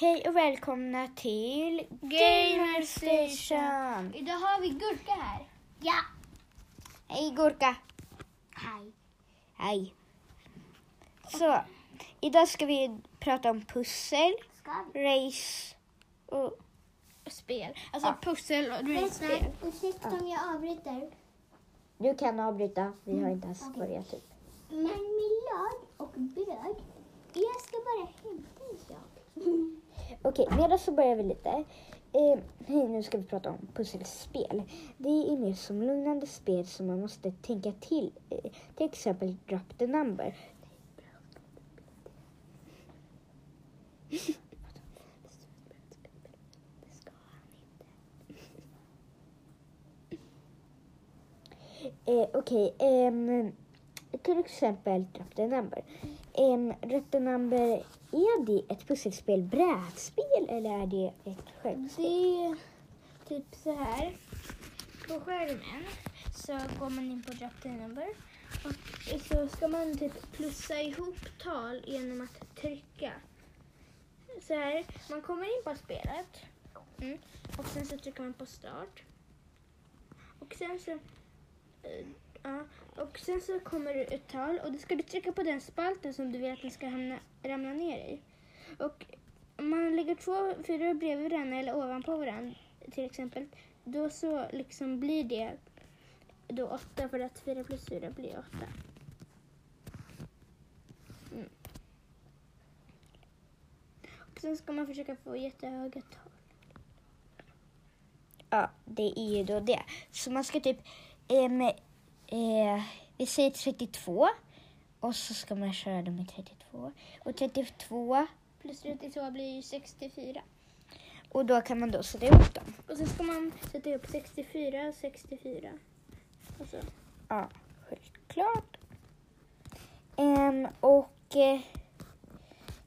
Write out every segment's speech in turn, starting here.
Hej och välkomna till Gamer Station. Idag har vi Gurka här. Ja. Hej Gurka. Hej. Hej. Så, idag ska vi prata om pussel, race och... Spel. Alltså Ja. pussel och spel. Ursäkta om jag avbryter. Du kan avbryta, vi har inte ens börjat typ. Men Milad och bröd, jag ska bara hämta en sak. Okej, medan så börjar vi lite. Eh, hej, nu ska vi prata om pusselspel. Det är mer som lugnande spel som man måste tänka till. Eh, till exempel Drop the number. Eh, Okej, ehm, till exempel Drop number. Um, Drop number, är det ett pusselspel brädspel eller är det ett självspel? Det är typ så här. På skärmen så går man in på Drop number och så ska man typ plussa ihop tal genom att trycka. Så här, man kommer in på spelet mm. och sen så trycker man på start. Och sen så eh, Ja, och sen så kommer det ett tal och då ska du trycka på den spalten som du vill att den ska hamna, ramla ner i. Och om man lägger två fyror bredvid varandra eller ovanpå varandra till exempel, då så liksom blir det då åtta för att fyra plus fyra blir åtta. Mm. Och sen ska man försöka få jättehöga tal. Ja, det är ju då det. Så man ska typ, ehm, eh, vi säger 32 och så ska man köra dem med 32. Och 32 Plus 32 blir ju 64. och då kan man då sätta ihop dem. Och sen ska man sätta ihop 64 och 64. Och så. Ja, självklart. Ehm, och eh,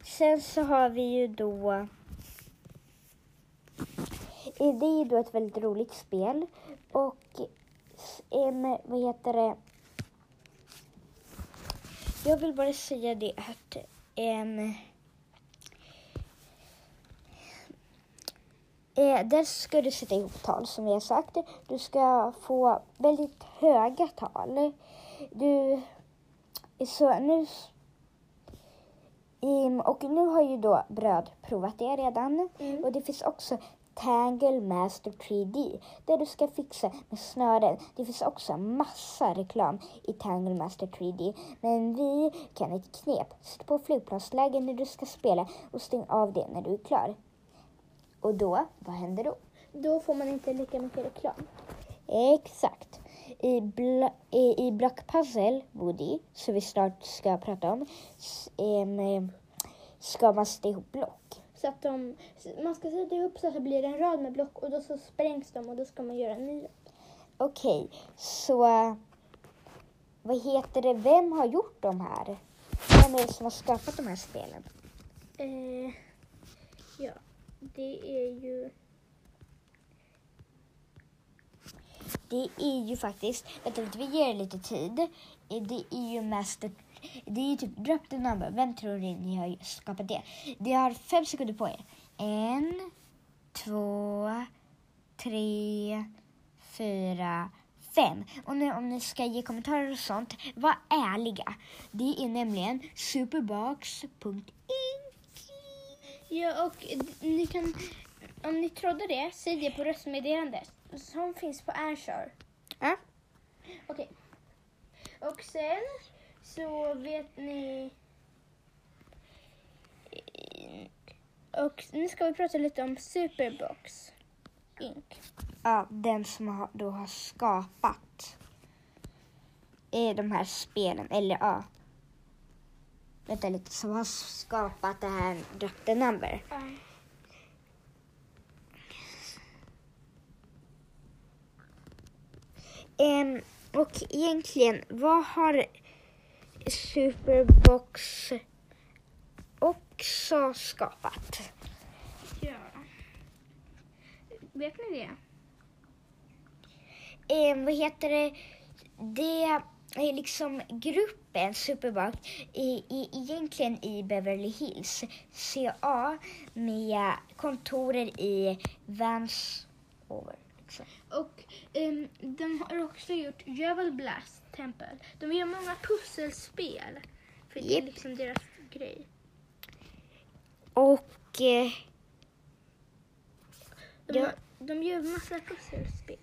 sen så har vi ju då... eh, Det är ju då ett väldigt roligt spel. Och ehm, vad heter det? Jag vill bara säga det att ehm, Eh, där ska du sätta ihop tal som vi har sagt. Du ska få väldigt höga tal. Du, så nu, Ehm, och nu har ju då Bröd provat det redan. Mm. Och det finns också Tangle Master 3D där du ska fixa med snören. Det finns också massa reklam i Tangle Master 3D. Men vi kan ett knep. Sätt på flygplansläge när du ska spela och stäng av det när du är klar. Och då, vad händer då? Då får man inte lika mycket reklam. Exakt. I, bl- i, i Block Puzzle, Woody, som vi snart ska prata om, eh, ska man sätta ihop block. Så att de, man ska sätta ihop så att det blir en rad med block och då så sprängs de och då ska man göra en ny. Okej, så vad heter det, vem har gjort de här? Vem är det som har skapat de här spelen? Eh, ja, det är ju... Det är ju faktiskt, vänta vi ger det lite tid. Eh, Det är ju Master, det är typ Drop the number. Vem tror ni ni har skapat det? Ni har fem sekunder på er. En, två, tre, fyra, fem. Och nu om ni ska ge kommentarer och sånt, var ärliga. Det är nämligen superbox.inc. Ja, och ni kan... Om ni trodde det, säg det på röstmeddelandet som finns på Anchor. Ja. Okej. Och sen så vet ni... Och nu ska vi prata lite om Superbox Inc. Ja, den som har, då har skapat eh, de här spelen. Eller ja, vänta lite, som har skapat det här the number. Ehm, och egentligen, vad har Superbox också skapat? Ja. Vet ni det? Eh, vad heter det? Det eh, liksom gruppen Superbug är, är egentligen i Beverly Hills, CA, med kontorer i Vancouver. Liksom. Och ehm, de har också gjort Jövel Blast Temple. De gör många pusselspel. För det är liksom deras grej. Och eh, De, Ja. de gör massa pusselspel.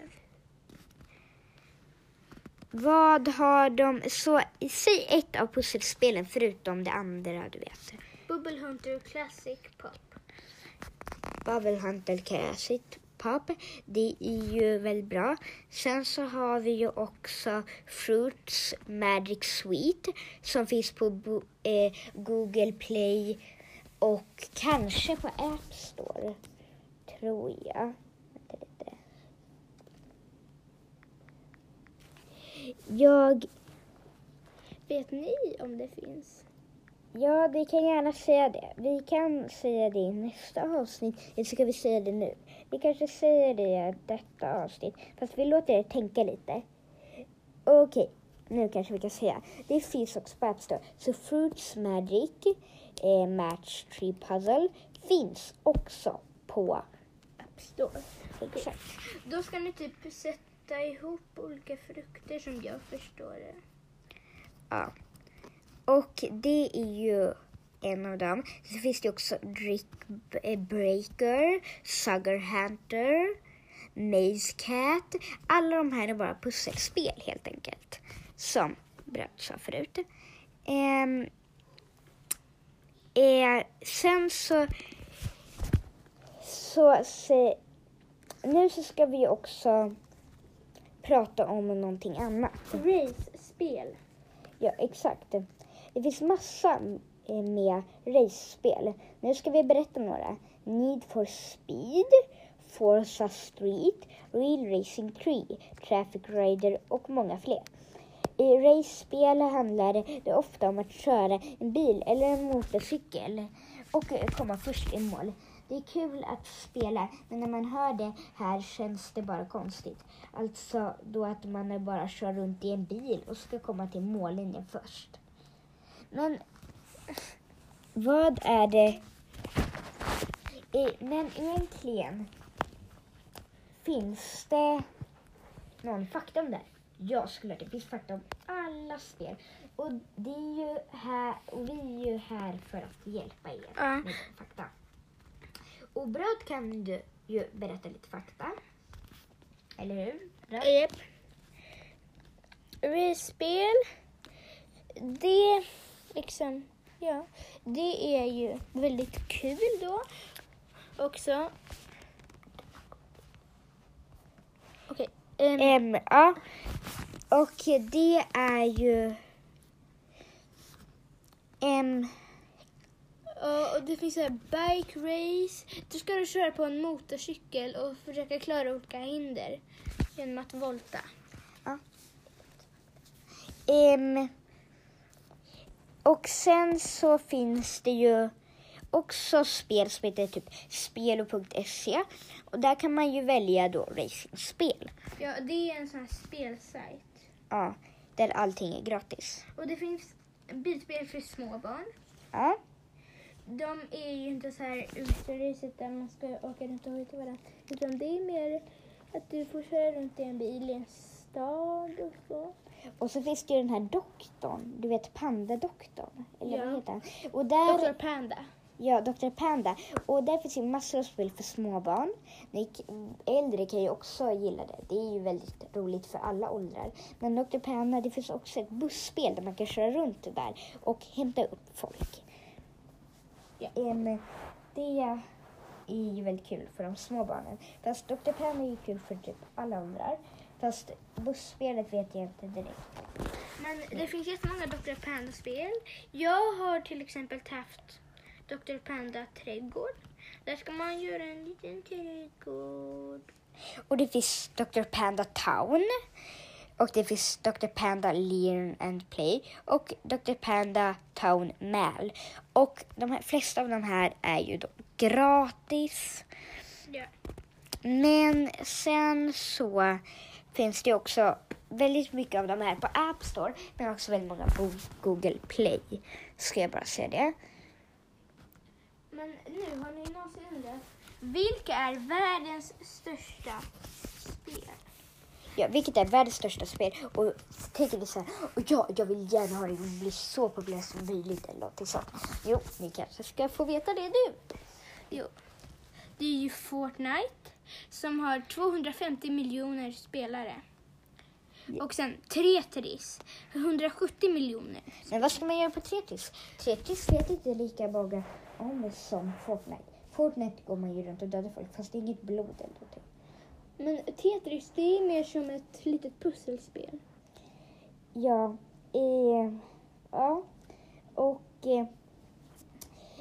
vad har de... Så säg ett av pusselspelen förutom det andra, du vet. Bubble Hunter Classic Pop. Bubble Hunter Classic Pop. Det är ju väldigt bra. Sen så har vi ju också Fruits Magic Sweet som finns på Bo- eh, Google Play och kanske på App Store. Tror jag. Jag Vet ni om det finns? Ja, vi kan gärna säga det. Vi kan säga det i nästa avsnitt, eller så ska vi säga det nu. Vi kanske säger det i detta avsnitt, fast vi låter er tänka lite. Okej, nu kanske vi kan säga. Det finns också på App Store. Så Fruits Magic, eh, Match Tree Puzzle, finns också på App Store. Exakt. Då ska ni typ sätta ihop olika frukter som jag förstår det. Ja. Och det är ju en av dem. Sen finns det också Drick eh, Breaker, Sugar Hunter, Maze Cat. Alla de här är bara pusselspel helt enkelt. Som Bröt sa förut. Ehm, eh, sen så... Så, se, nu så ska vi också prata om någonting annat. Race-spel. Ja, exakt. Det finns massa eh, med race-spel. Nu ska vi berätta några. Need for Speed, Forza Street, Real Racing 3, Traffic Rider och många fler. I race-spel handlar det ofta om att köra en bil eller en motorcykel och eh, komma först i mål. Det är kul att spela, men när man hör det här känns det bara konstigt. Alltså då att man bara kör runt i en bil och ska komma till mållinjen först. Men vad är det? Men egentligen, finns det någon fakta om det? Jag skulle att det finns fakta om alla spel. Och, det är ju här, och vi är ju här för att hjälpa er Ja. med fakta. Och Bröd kan du ju berätta lite fakta. Eller hur? Bröd? Japp. Race-spel, det liksom, ja, det är ju väldigt kul då också. Okej. ehm, Em, ja. Och det är ju... Ja, och det finns så här bike race. Då ska du köra på en motorcykel och försöka klara olika hinder genom att volta. em, och sen så finns det ju också spel som heter typ spelo.se och där kan man ju välja då racingspel. Ja, det är en sån här spelsajt. Ja, där allting är gratis. Och det finns bilspel för små barn. Ja, De är ju inte så här uteracet där man ska åka runt och hojta varandra. Utan det är mer att du får köra runt i en bil i en stad och så. Och så finns det ju den här doktorn, du vet pandadoktorn, eller Ja. vad heter han? Och där, Dr. Panda. Ja, Dr. Panda. Och där finns ju massor av spel för småbarn. Äldre kan ju också gilla det. Det är ju väldigt roligt för alla åldrar. Men Dr. Panda, det finns också ett busspel där man kan köra runt där och hämta upp folk. Ja. Em, det är ju väldigt kul för de små barnen. Fast Dr. Panda är ju kul för typ alla åldrar. Fast busspelet vet jag inte direkt. Men det finns jättemånga Dr. Panda-spel. Jag har till exempel haft Dr. Panda trädgård. Där ska man göra en liten trädgård. Och det finns Dr. Panda Town. Och det finns Dr. Panda Learn and Play. Och Dr. Panda Town Mall. Och de här, flesta av de här är ju då gratis. Ja. Men sen så finns det också väldigt mycket av de här på App Store, men också väldigt många på Google Play. Ska jag bara säga det. Men nu har ni någonsin undrat, vilka är världens största spel? Ja, vilket är världens största spel. Och tänker ni så här, och ja, jag vill gärna ha det bli så populärt som möjligt eller någonting sånt. Jo, ni kanske ska få veta det nu. Jo, det är ju Fortnite som har 250 miljoner spelare. Och sen Tetris, 170 miljoner. Men vad ska man göra på Tetris? Tetris vet inte lika många om som Fortnite. Fortnite går man ju runt och dödar folk fast det är inget blod eller någonting. Men Tetris, det är mer som ett litet pusselspel. Ja, eh, ja. Och eh,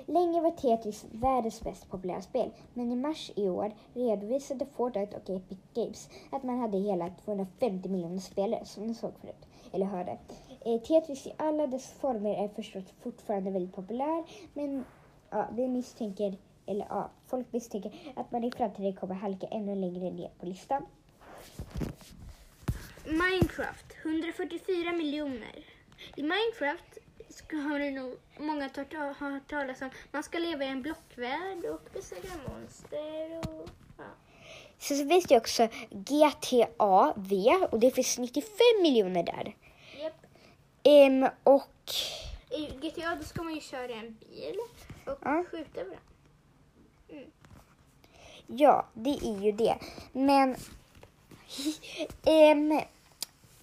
länge var Tetris världens mest populära spel. Men i mars i år redovisade Fortnite och Epic Games att man hade hela 250 miljoner spelare som ni såg förut, eller hörde. Eh, Tetris i alla dess former är förstås fortfarande väldigt populär, men ja, vi misstänker, eller ja, folk misstänker att man i framtiden kommer halka ännu längre ner på listan. Minecraft, 144 miljoner. I Minecraft har det nog många hört talas om. Man ska leva i en blockvärld och besegra monster och ja. Sen så finns det också GTA V och det finns 95 miljoner där. Japp. Ehm, och I GTA då ska man ju köra en bil och Ja. skjuta varandra. ja, det är ju det. Men ehm,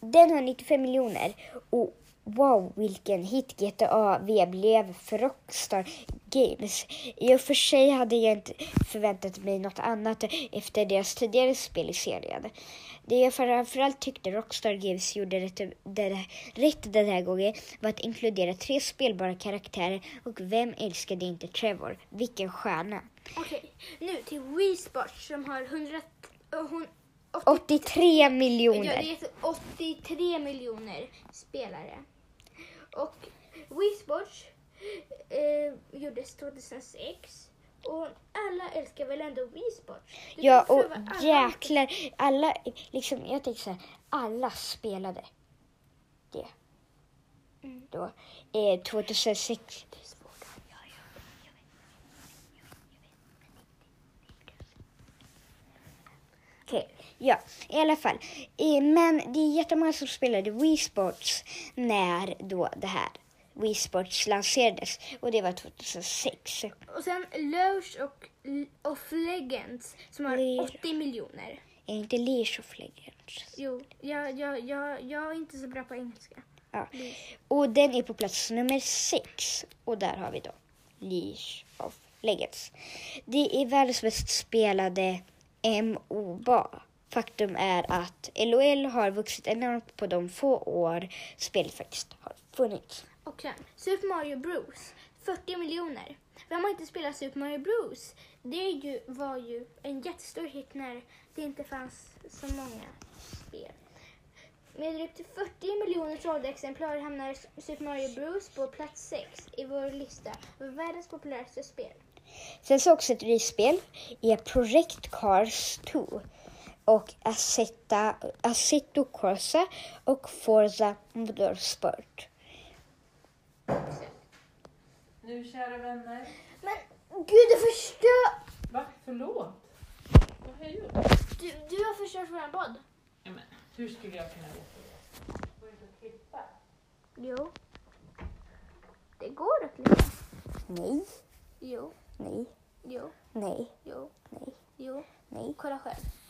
den har 95 miljoner och wow vilken hit GTA V blev för Rockstar Games. I och för sig hade jag inte förväntat mig något annat efter deras tidigare spel i serien. Det jag framförallt tyckte Rockstar Games gjorde rätt, det, rätt den här gången var att inkludera tre spelbara karaktärer och vem älskade inte Trevor? Vilken stjärna! Okej, nu till Wii Sports som har 100, och hon, 83 Ja, miljoner! det är 83 miljoner spelare. Och Wii Sports eh, gjordes 2006 och alla älskar väl ändå Wii Sports? Det är Ja, och alla- jäklar, alla, liksom, jag tänker så här, alla spelade det. Mm. Då, eh, 2006. Det är svårt. Ja, ja, jag vet. Okej, ja, i alla fall. Men det är jättemånga som spelade Wii Sports när då det här Wii Sports lanserades och det var 2006. Och sen Lush och of Legends som har Leash. 80 miljoner. Är inte Leash of Legends? Jo, jag, jag, jag, jag är inte så bra på engelska. Ja. Och den är på plats nummer sex. Och där har vi då Leash of Legends. Det är världens mest spelade MOBA. Faktum är att LOL har vuxit enormt på de få år spelet faktiskt har funnits. Och sen Super Mario Bros. 40 miljoner. Vem har inte spelat Super Mario Bros? Det ju, var ju en jättestor hit när det inte fanns så många spel. Med drygt 40 miljoner sålda exemplar hamnar Super Mario Bros på plats 6 i vår lista över världens populäraste spel. Sen så också ett race-spel är Project Cars 2 och Assetto, Assetto Corsa och Forza Motorsport. Nu kära vänner. Men gud, du förstör... Va? Förlåt? Vad har jag gjort? Du, du har förstört våran podd. Ja, men, hur skulle jag kunna veta det? Får inte klippa? Jo. Det går att klippa. Nej, Jo, nej, jo, nej, jo, nej, jo. nej. Kolla själv.